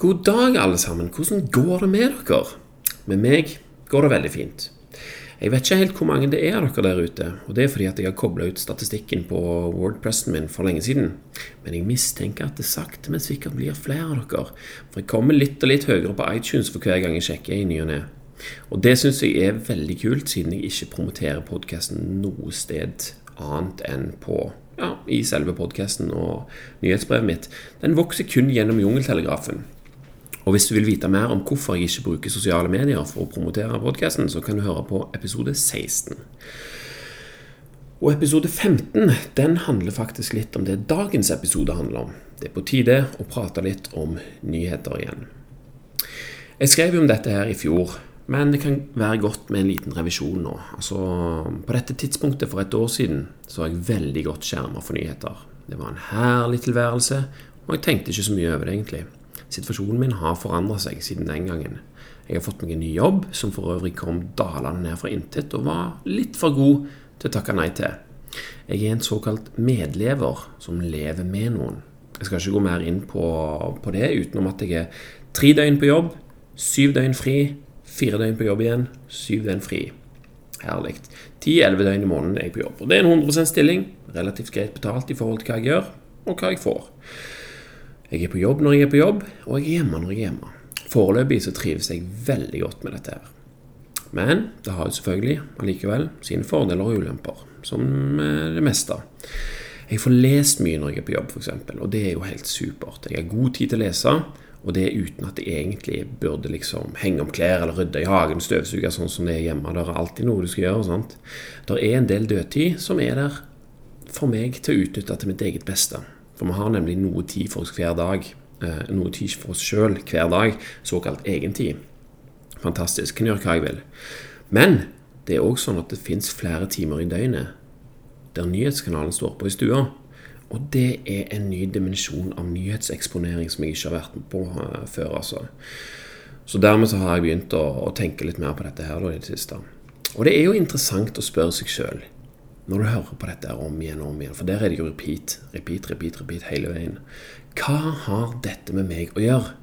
God dag, alle sammen. Hvordan går det med dere? Med meg går det veldig fint. Jeg vet ikke helt hvor mange det er av dere der ute, og det er fordi at jeg har kobla ut statistikken på Wordpressen min for lenge siden. Men jeg mistenker at det sakte, men sikkert blir flere av dere. For jeg kommer litt og litt høyere på iTunes for hver gang jeg sjekker i ny og ne. Og det syns jeg er veldig kult, siden jeg ikke promoterer podkasten noe sted annet enn på ja, i selve podkasten og nyhetsbrevet mitt. Den vokser kun gjennom Jungeltelegrafen. Og hvis du vil vite mer om hvorfor jeg ikke bruker sosiale medier for å promotere podkasten, så kan du høre på episode 16. Og episode 15 den handler faktisk litt om det dagens episode handler om. Det er på tide å prate litt om nyheter igjen. Jeg skrev jo om dette her i fjor, men det kan være godt med en liten revisjon nå. Altså, På dette tidspunktet for et år siden så var jeg veldig godt skjerma for nyheter. Det var en herlig tilværelse, og jeg tenkte ikke så mye over det, egentlig. Situasjonen min har forandra seg siden den gangen. Jeg har fått meg en ny jobb, som for øvrig kom dalende ned fra intet, og var litt for god til å takke nei til. Jeg er en såkalt medlever som lever med noen. Jeg skal ikke gå mer inn på, på det, utenom at jeg er tre døgn på jobb, syv døgn fri, fire døgn på jobb igjen, syv døgn fri. Herlig. Ti-elleve døgn i måneden er jeg på jobb. Og det er en 100% stilling, relativt greit betalt i forhold til hva jeg gjør, og hva jeg får. Jeg er på jobb når jeg er på jobb, og jeg er hjemme når jeg er hjemme. Foreløpig så trives jeg veldig godt med dette her. Men det har jo selvfølgelig allikevel sine fordeler og ulemper, som det meste. Jeg får lest mye når jeg er på jobb, f.eks., og det er jo helt supert. Jeg har god tid til å lese, og det uten at jeg egentlig burde liksom henge om klær eller rydde i hagen, støvsuge sånn som det er hjemme. Det er alltid noe du skal gjøre. sant? Det er en del dødtid som er der for meg til å utnytte til mitt eget beste. For vi har nemlig noe tid for oss hver dag. Eh, noe tid for oss sjøl hver dag. Såkalt egentid. Fantastisk. Kan gjøre hva jeg vil. Men det er òg sånn at det fins flere timer i døgnet der nyhetskanalen står på i stua. Og det er en ny dimensjon av nyhetseksponering som jeg ikke har vært på uh, før. altså. Så dermed så har jeg begynt å, å tenke litt mer på dette her da, i det siste. Og det er jo interessant å spørre seg sjøl når du hører på dette om igjen og om igjen, for der er det jo repeat, repeat, repeat, repeat hele veien. Hva har dette med meg å gjøre?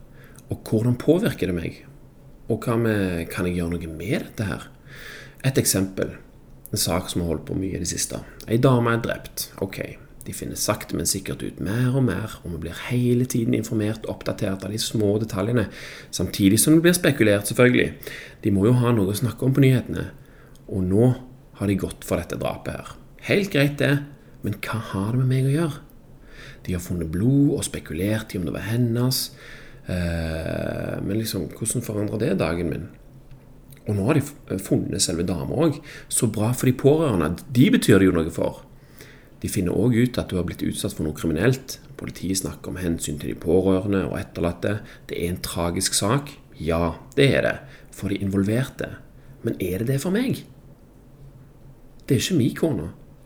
Og hvordan påvirker det meg? Og hva med, kan jeg gjøre noe med dette her? Et eksempel. En sak som har holdt på mye i det siste. Ei dame er drept. Ok, de finner sakte, men sikkert ut mer og mer, og vi blir hele tiden informert og oppdatert av de små detaljene, samtidig som det blir spekulert, selvfølgelig. De må jo ha noe å snakke om på nyhetene. Og nå har de gått for dette drapet her. Helt greit, det, men hva har det med meg å gjøre? De har funnet blod og spekulert i om det var hennes. Eh, men liksom, hvordan forandrer det dagen min? Og nå har de funnet selve dama òg. Så bra for de pårørende. De betyr det jo noe for. De finner òg ut at du har blitt utsatt for noe kriminelt. Politiet snakker om hensyn til de pårørende og etterlatte. Det er en tragisk sak. Ja, det er det. For de involverte. Men er det det for meg? Det er ikke min kone,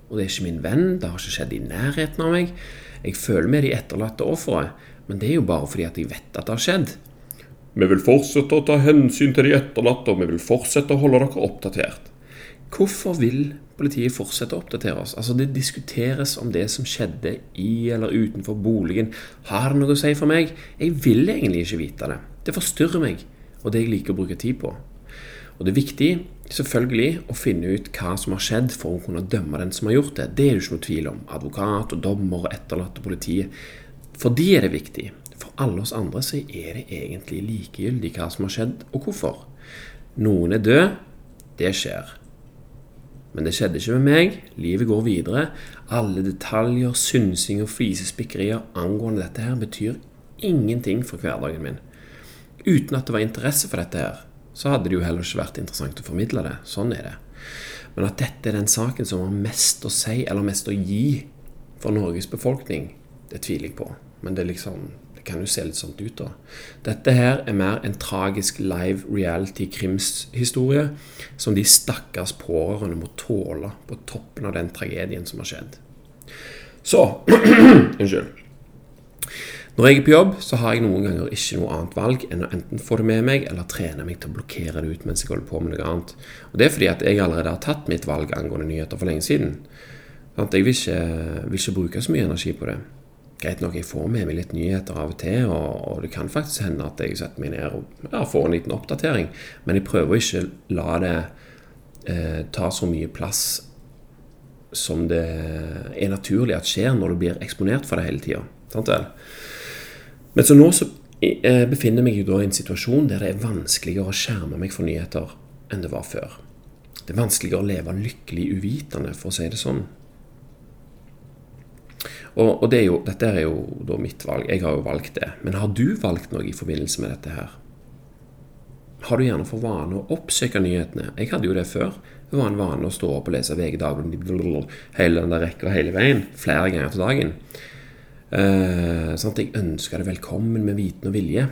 og det er ikke min venn, det har ikke skjedd i nærheten av meg. Jeg føler med de etterlatte ofrene, men det er jo bare fordi at jeg vet at det har skjedd. Vi vil fortsette å ta hensyn til de etterlatte, og vi vil fortsette å holde dere oppdatert. Hvorfor vil politiet fortsette å oppdatere oss? Altså Det diskuteres om det som skjedde i eller utenfor boligen. Har det noe å si for meg? Jeg vil egentlig ikke vite det. Det forstyrrer meg, og det jeg liker å bruke tid på. Og det er viktig selvfølgelig å finne ut hva som har skjedd for å kunne dømme den som har gjort det. Det er det ikke noe tvil om. Advokat og dommer og etterlatte politiet. For de er det viktig. For alle oss andre så er det egentlig likegyldig hva som har skjedd, og hvorfor. Noen er død. Det skjer. Men det skjedde ikke med meg. Livet går videre. Alle detaljer, synsing og flisespikkerier angående dette her betyr ingenting for hverdagen min. Uten at det var interesse for dette her så hadde det jo heller ikke vært interessant å formidle det. Sånn er det. Men at dette er den saken som har mest å si, eller mest å gi for Norges befolkning, det tviler jeg på. Men det, liksom, det kan jo se litt sånn ut, da. Dette her er mer en tragisk live reality-krimshistorie som de stakkars pårørende må tåle på toppen av den tragedien som har skjedd. Så Unnskyld. Når jeg er på jobb, så har jeg noen ganger ikke noe annet valg enn å enten få det med meg, eller trene meg til å blokkere det ut mens jeg holder på med noe annet. Og Det er fordi at jeg allerede har tatt mitt valg angående nyheter for lenge siden. Jeg vil ikke, vil ikke bruke så mye energi på det. greit nok, jeg får med meg litt nyheter av og til, og, og det kan faktisk hende at jeg setter meg ned og ja, får en liten oppdatering, men jeg prøver ikke å la det eh, ta så mye plass som det er naturlig at skjer når du blir eksponert for det hele tida. Men så nå så eh, befinner jeg meg i en situasjon der det er vanskeligere å skjerme meg for nyheter enn det var før. Det er vanskeligere å leve lykkelig uvitende, for å si det sånn. Og, og det er jo, dette er jo mitt valg. Jeg har jo valgt det. Men har du valgt noe i forbindelse med dette her? Har du gjerne for vane å oppsøke nyhetene? Jeg hadde jo det før. Det var en vane å stå opp og lese VG Dagbladet hele den der rekka hele veien. Flere ganger til dagen. Eh, sånn at jeg ønsker deg velkommen med viten og vilje.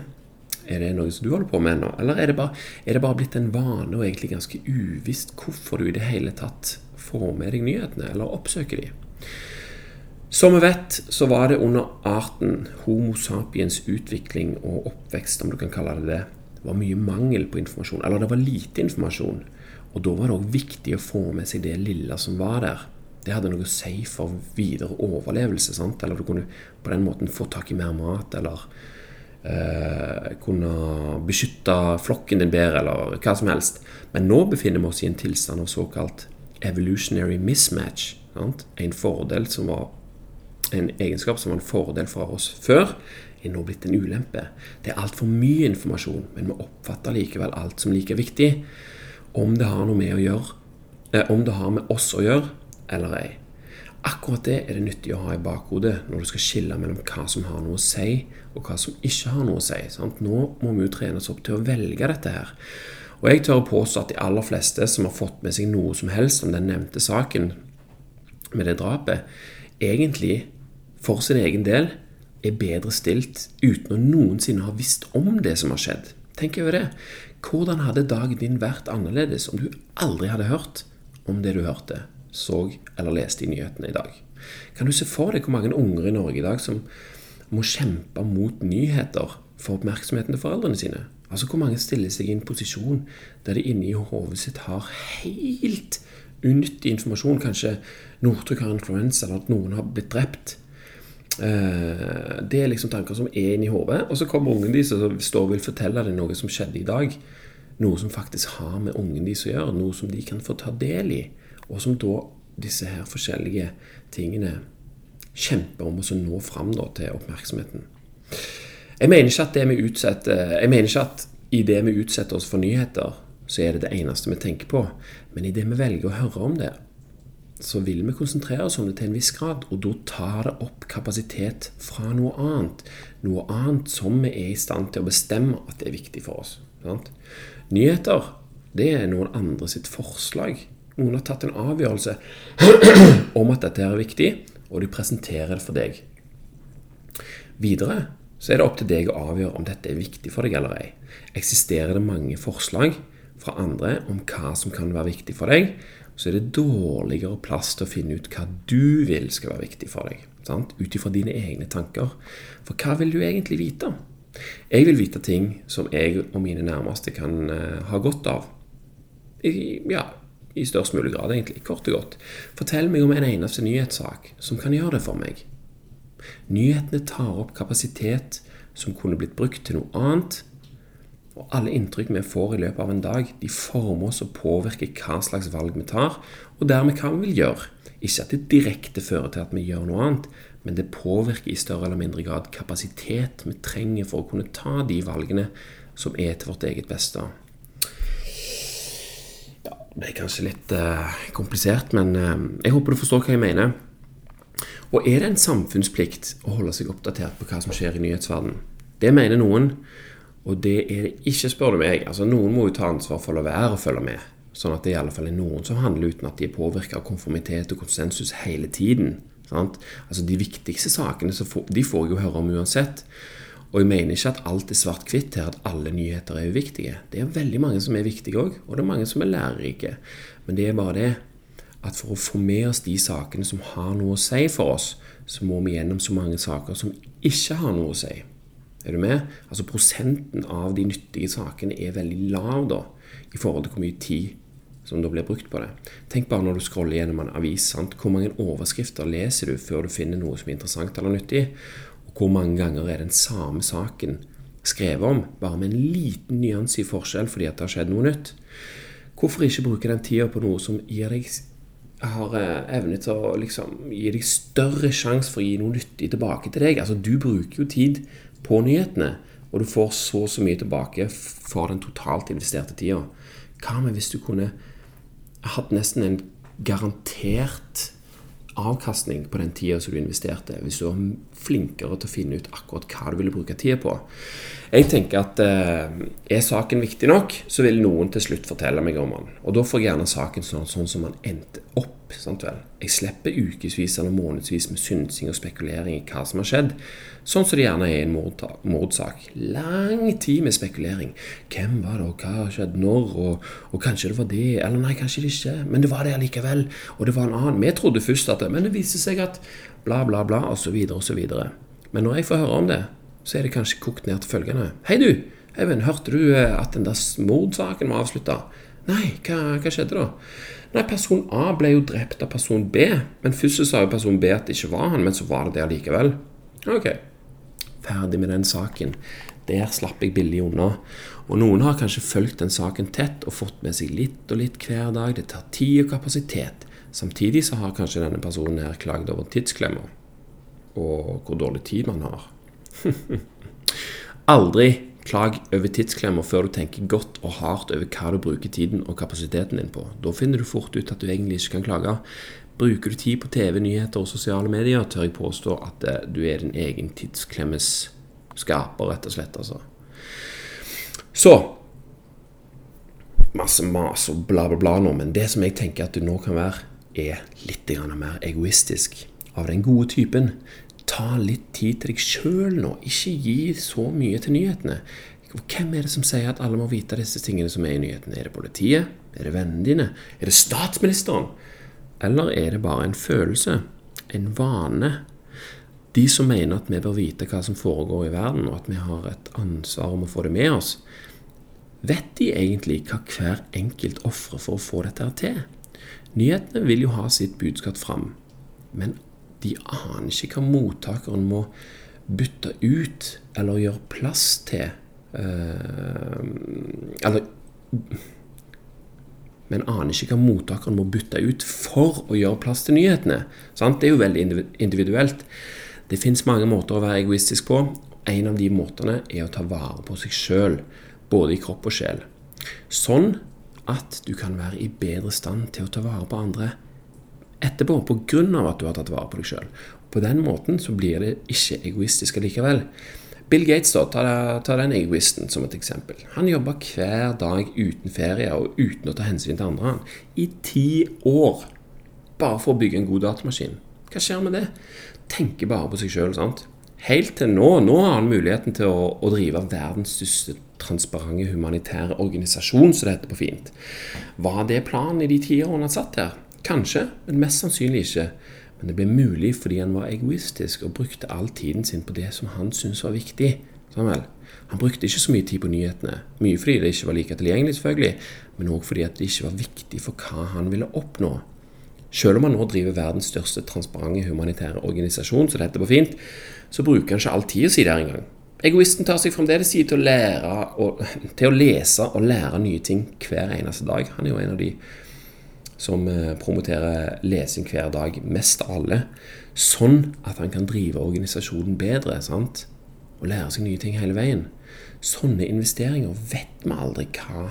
Er det noe som du holder på med ennå? Eller er det, bare, er det bare blitt en vane og egentlig ganske uvisst hvorfor du i det hele tatt får med deg nyhetene, eller oppsøker de? Som vi vet, så var det under arten Homo sapiens utvikling og oppvekst, om du kan kalle det det, det var mye mangel på informasjon. Eller det var lite informasjon. Og da var det òg viktig å få med seg det lille som var der. Det hadde noe å si for videre overlevelse. sant? Eller du kunne på den måten få tak i mer mat, eller eh, kunne beskytte flokken din bedre, eller hva som helst. Men nå befinner vi oss i en tilstand av såkalt evolutionary mismatch. Sant? En som var en egenskap som var en fordel fra oss før, er nå blitt en ulempe. Det er altfor mye informasjon, men vi oppfatter likevel alt som like viktig. Om det har noe med å gjøre, eh, om det har med oss å gjøre eller ei. Akkurat det er det nyttig å ha i bakhodet når du skal skille mellom hva som har noe å si, og hva som ikke har noe å si. Sant? Nå må vi jo trenes opp til å velge dette her. Og jeg tør å påstå at de aller fleste som har fått med seg noe som helst om den nevnte saken med det drapet, egentlig for sin egen del er bedre stilt uten å noensinne ha visst om det som har skjedd. Tenk over det. Hvordan hadde dagen din vært annerledes om du aldri hadde hørt om det du hørte, så eller leste i nyhetene i dag? Kan du se for deg hvor mange unger i Norge i dag som må kjempe mot nyheter for oppmerksomheten til foreldrene sine? Altså Hvor mange stiller seg i en posisjon der de inni hodet sitt har helt unyttig informasjon? Kanskje Northug har influensa, eller at noen har blitt drept. Eh, det er liksom tanker som er inni hodet. Og så kommer ungen deres og står og vil fortelle deg noe som skjedde i dag. Noe som faktisk har med ungen deres å gjøre. Noe som de kan få ta del i. Og som da disse her forskjellige tingene kjemper om å nå fram da, til oppmerksomheten. Jeg mener ikke at det vi utsetter Jeg mener ikke at i det vi utsetter oss for nyheter, så er det det eneste vi tenker på. Men i det vi velger å høre om det, så vil vi konsentrere oss om det til en viss grad, og da tar det opp kapasitet fra noe annet. Noe annet som vi er i stand til å bestemme at det er viktig for oss. Sant? Nyheter det er noen andre sitt forslag. Noen har tatt en avgjørelse om at dette er viktig, og de presenterer det for deg. Videre så er det opp til deg å avgjøre om dette er viktig for deg eller ei. Eksisterer det mange forslag fra andre om hva som kan være viktig for deg, så er det dårligere plass til å finne ut hva du vil skal være viktig for deg. Ut ifra dine egne tanker. For hva vil du egentlig vite? Jeg vil vite ting som jeg og mine nærmeste kan uh, ha godt av. I, ja, i størst mulig grad, egentlig. Kort og godt. Fortell meg om en eneste nyhetssak som kan gjøre det for meg. Nyhetene tar opp kapasitet som kunne blitt brukt til noe annet, og alle inntrykk vi får i løpet av en dag, de former oss og påvirker hva slags valg vi tar, og dermed hva vi vil gjøre. Ikke at det direkte fører til at vi gjør noe annet, men det påvirker i større eller mindre grad kapasitet vi trenger for å kunne ta de valgene som er til vårt eget beste. Det er kanskje litt uh, komplisert, men uh, jeg håper du forstår hva jeg mener. Og er det en samfunnsplikt å holde seg oppdatert på hva som skjer i nyhetsverdenen? Det mener noen. Og det er det ikke, spør du meg. Altså, noen må jo ta ansvar for å la være å følge med. Sånn at det i alle fall er noen som handler uten at de er påvirka av konformitet og konsensus hele tiden. Sant? Altså De viktigste sakene de får jeg jo høre om uansett. Og jeg mener ikke at alt er svart-hvitt her, at alle nyheter er uviktige. Det er veldig mange som er viktige òg, og det er mange som er lærerike. Men det er bare det at for å få med oss de sakene som har noe å si for oss, så må vi gjennom så mange saker som ikke har noe å si. Er du med? Altså Prosenten av de nyttige sakene er veldig lav da, i forhold til hvor mye tid som da blir brukt på det. Tenk bare når du scroller gjennom en avis. Sant? Hvor mange overskrifter leser du før du finner noe som er interessant eller nyttig? Hvor mange ganger er den samme saken skrevet om, bare med en liten nyanse i forskjell fordi at det har skjedd noe nytt? Hvorfor ikke bruke den tida på noe som gir deg har eh, evne til å liksom, gi deg større sjanse for å gi noe nyttig tilbake til deg. Altså, du bruker jo tid på nyhetene, og du får så og så mye tilbake for den totalt investerte tida. Hva med hvis du kunne hatt nesten en garantert avkastning på den tida som du investerte, hvis du flinkere til å finne ut akkurat hva du ville bruke tida på. Jeg tenker at eh, er saken viktig nok, så vil noen til slutt fortelle meg om den. Og da får jeg gjerne saken sånn, sånn som den endte opp. Sant vel? Jeg slipper ukevis eller månedsvis med synsing og spekulering i hva som har skjedd. Sånn som det gjerne er i en mordsak. Lang tid med spekulering. Hvem var det, og hva skjedde når, og, og, kanskje det var det, eller nei, kanskje det ikke. Men det var det allikevel. Og det var en annen. Vi trodde først at det, Men det viste seg at bla, bla, bla, osv., osv. Men når jeg får høre om det, så er det kanskje kokt ned til følgende. Hei, du! Even, hørte du eh, at den der mordsaken var avslutta? Nei, hva, hva skjedde da? Nei, Person A ble jo drept av person B, men først sa jo person B at det ikke var han, men så var det det allikevel. Ok, ferdig med den saken. Der slapp jeg billig unna. Og noen har kanskje fulgt den saken tett og fått med seg litt og litt hver dag. Det tar tid og kapasitet. Samtidig så har kanskje denne personen her klagd over tidsklemmer. Og hvor dårlig tid man har. Aldri klag over tidsklemmer før du tenker godt og hardt over hva du bruker tiden og kapasiteten din på. Da finner du fort ut at du egentlig ikke kan klage. Bruker du tid på TV, nyheter og sosiale medier, tør jeg påstå at eh, du er din egen tidsklemmes skaper, rett og slett. altså. Så Masse mas og bla, bla, bla nå, men det som jeg tenker at du nå kan være, er litt mer egoistisk. Av den gode typen. Ta litt tid til deg sjøl nå. Ikke gi så mye til nyhetene. Hvem er det som sier at alle må vite disse tingene som er i nyhetene? Er det politiet? Er det vennene dine? Er det statsministeren? Eller er det bare en følelse, en vane? De som mener at vi bør vite hva som foregår i verden, og at vi har et ansvar om å få det med oss, vet de egentlig hva hver enkelt ofrer for å få dette til? Nyhetene vil jo ha sitt budskap fram, men de aner ikke hva mottakeren må bytte ut eller gjøre plass til. Uh, eller men aner ikke hva mottakeren må bytte ut for å gjøre plass til nyhetene. Sant? Det er jo veldig individuelt. Det fins mange måter å være egoistisk på. En av de måtene er å ta vare på seg sjøl, både i kropp og sjel. Sånn at du kan være i bedre stand til å ta vare på andre etterpå, pga. at du har tatt vare på deg sjøl. På den måten så blir det ikke egoistisk likevel. Bill Gates, da, ta, den egoisten som et eksempel. Han jobba hver dag uten ferie og uten å ta hensyn til andre. Han, I ti år. Bare for å bygge en god datamaskin. Hva skjer med det? Tenker bare på seg sjøl. Helt til nå. Nå har han muligheten til å, å drive verdens største transparente humanitære organisasjon, som det heter på fint. Var det planen i de ti årene han satt der? Kanskje, men mest sannsynlig ikke. Men det ble mulig fordi han var egoistisk og brukte all tiden sin på det som han syntes var viktig. Samuel. Han brukte ikke så mye tid på nyhetene. Mye fordi det ikke var like tilgjengelig, selvfølgelig, men òg fordi det ikke var viktig for hva han ville oppnå. Selv om han nå driver verdens største transparente humanitære organisasjon, så det heter på fint, så bruker han ikke all tida si der engang. Egoisten tar seg fremdeles tid til å, lære og, til å lese og lære nye ting hver eneste dag. Han er jo en av de som eh, promoterer lesing hver dag, mest av alle, sånn at han kan drive organisasjonen bedre sant? og lære seg nye ting hele veien. Sånne investeringer vet vi aldri hva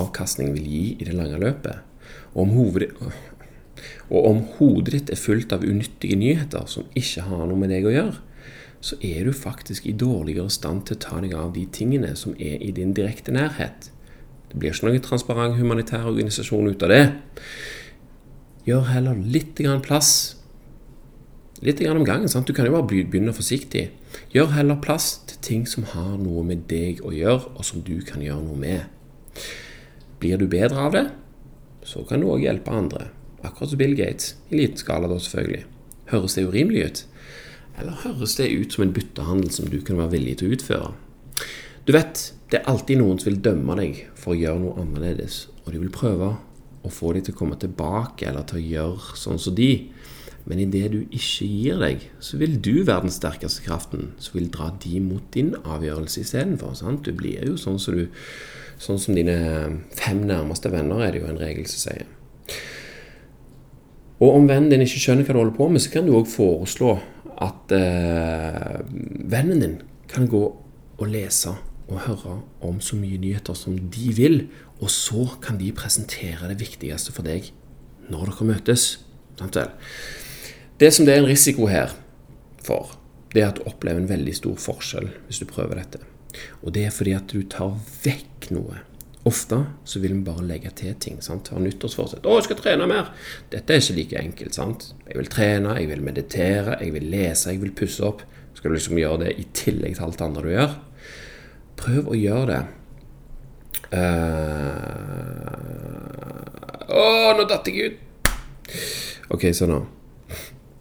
avkastning vil gi i det lange løpet. Og om, hovedet, og om hodet ditt er fullt av unyttige nyheter som ikke har noe med deg å gjøre, så er du faktisk i dårligere stand til å ta deg av de tingene som er i din direkte nærhet. Det blir ikke noen transparent humanitær organisasjon ut av det. Gjør heller litt grann plass. Litt grann om gangen. sant? Du kan jo bare begynne forsiktig. Gjør heller plass til ting som har noe med deg å gjøre, og som du kan gjøre noe med. Blir du bedre av det, så kan du òg hjelpe andre. Akkurat som Bill Gates. I liten skala, da, selvfølgelig. Høres det urimelig ut? Eller høres det ut som en byttehandel som du kan være villig til å utføre? Du vet, Det er alltid noen som vil dømme deg for å gjøre noe annerledes, og de vil prøve å få deg til å komme tilbake eller til å gjøre sånn som de. Men idet du ikke gir deg, så vil du være den sterkeste kraften som vil dra de mot din avgjørelse istedenfor. Du blir jo sånn som, du, sånn som dine fem nærmeste venner, er det jo en regel som sier. Og om vennen din ikke skjønner hva du holder på med, så kan du òg foreslå at eh, vennen din kan gå og lese og høre om så mye nyheter som de vil, og så kan de presentere det viktigste for deg når dere møtes. Det som det er en risiko her for, det er at du opplever en veldig stor forskjell hvis du prøver dette. Og det er fordi at du tar vekk noe Ofte så vil vi bare legge til ting. sant? Ha nyttårsforsett. 'Å, jeg skal trene mer.' Dette er ikke like enkelt. sant? Jeg vil trene, jeg vil meditere, jeg vil lese, jeg vil pusse opp. Skal du liksom gjøre det i tillegg til alt det andre du gjør? Prøv å gjøre det. Uh... Å, nå datt jeg ut! Ok, så nå.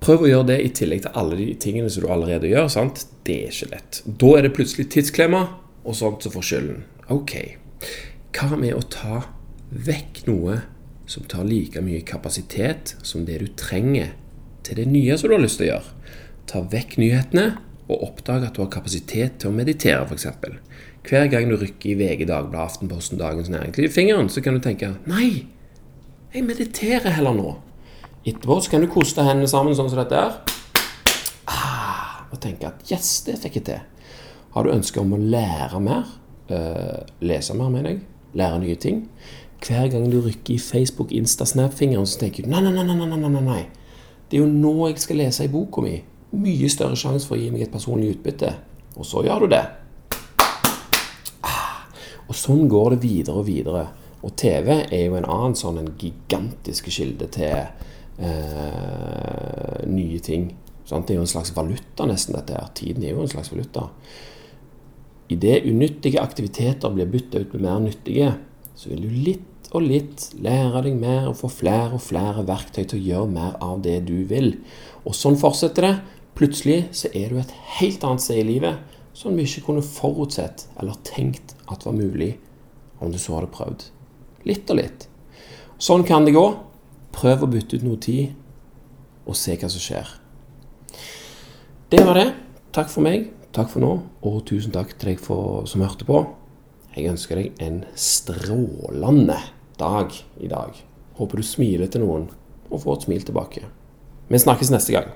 Prøv å gjøre det i tillegg til alle de tingene som du allerede gjør. sant? Det er ikke lett. Da er det plutselig tidsklemma og sånt som får skylden. Ok. Hva med å ta vekk noe som tar like mye kapasitet som det du trenger til det nye som du har lyst til å gjøre? Ta vekk nyhetene og oppdag at du har kapasitet til å meditere, f.eks. Hver gang du rykker i VG, Dagbladet, Aftenposten, Dagens Næringsliv fingeren, så kan du tenke Nei, jeg mediterer heller nå. Etterpå så kan du koste hendene sammen sånn som dette her. Ah, og tenke at yes, det fikk jeg til. Har du ønske om å lære mer, uh, lese mer, mener jeg, lære nye ting. Hver gang du rykker i Facebook, Insta, Snap-fingeren, så tenker du nei, nei, nei, nei, nei, nei, nei. Det er jo nå jeg skal lese i boka mi. Mye større sjanse for å gi meg et personlig utbytte. Og så gjør du det. Ah, og sånn går det videre og videre. Og TV er jo en annen sånn en gigantisk kilde til eh, nye ting. Sant? Det er jo en slags valuta, nesten, dette her. Tiden er jo en slags valuta. Idet unyttige aktiviteter blir bytta ut med mer nyttige, så vil du litt og litt lære deg mer og få flere og flere verktøy til å gjøre mer av det du vil. Og sånn fortsetter det. Plutselig så er du et helt annet sted i livet som vi ikke kunne forutsett eller tenkt at var mulig om du så hadde prøvd. Litt og litt. Sånn kan det gå. Prøv å bytte ut noe tid, og se hva som skjer. Det var det. Takk for meg. Takk for nå, og tusen takk til deg for, som hørte på. Jeg ønsker deg en strålende dag i dag. Håper du smiler til noen, og får et smil tilbake. Vi snakkes neste gang.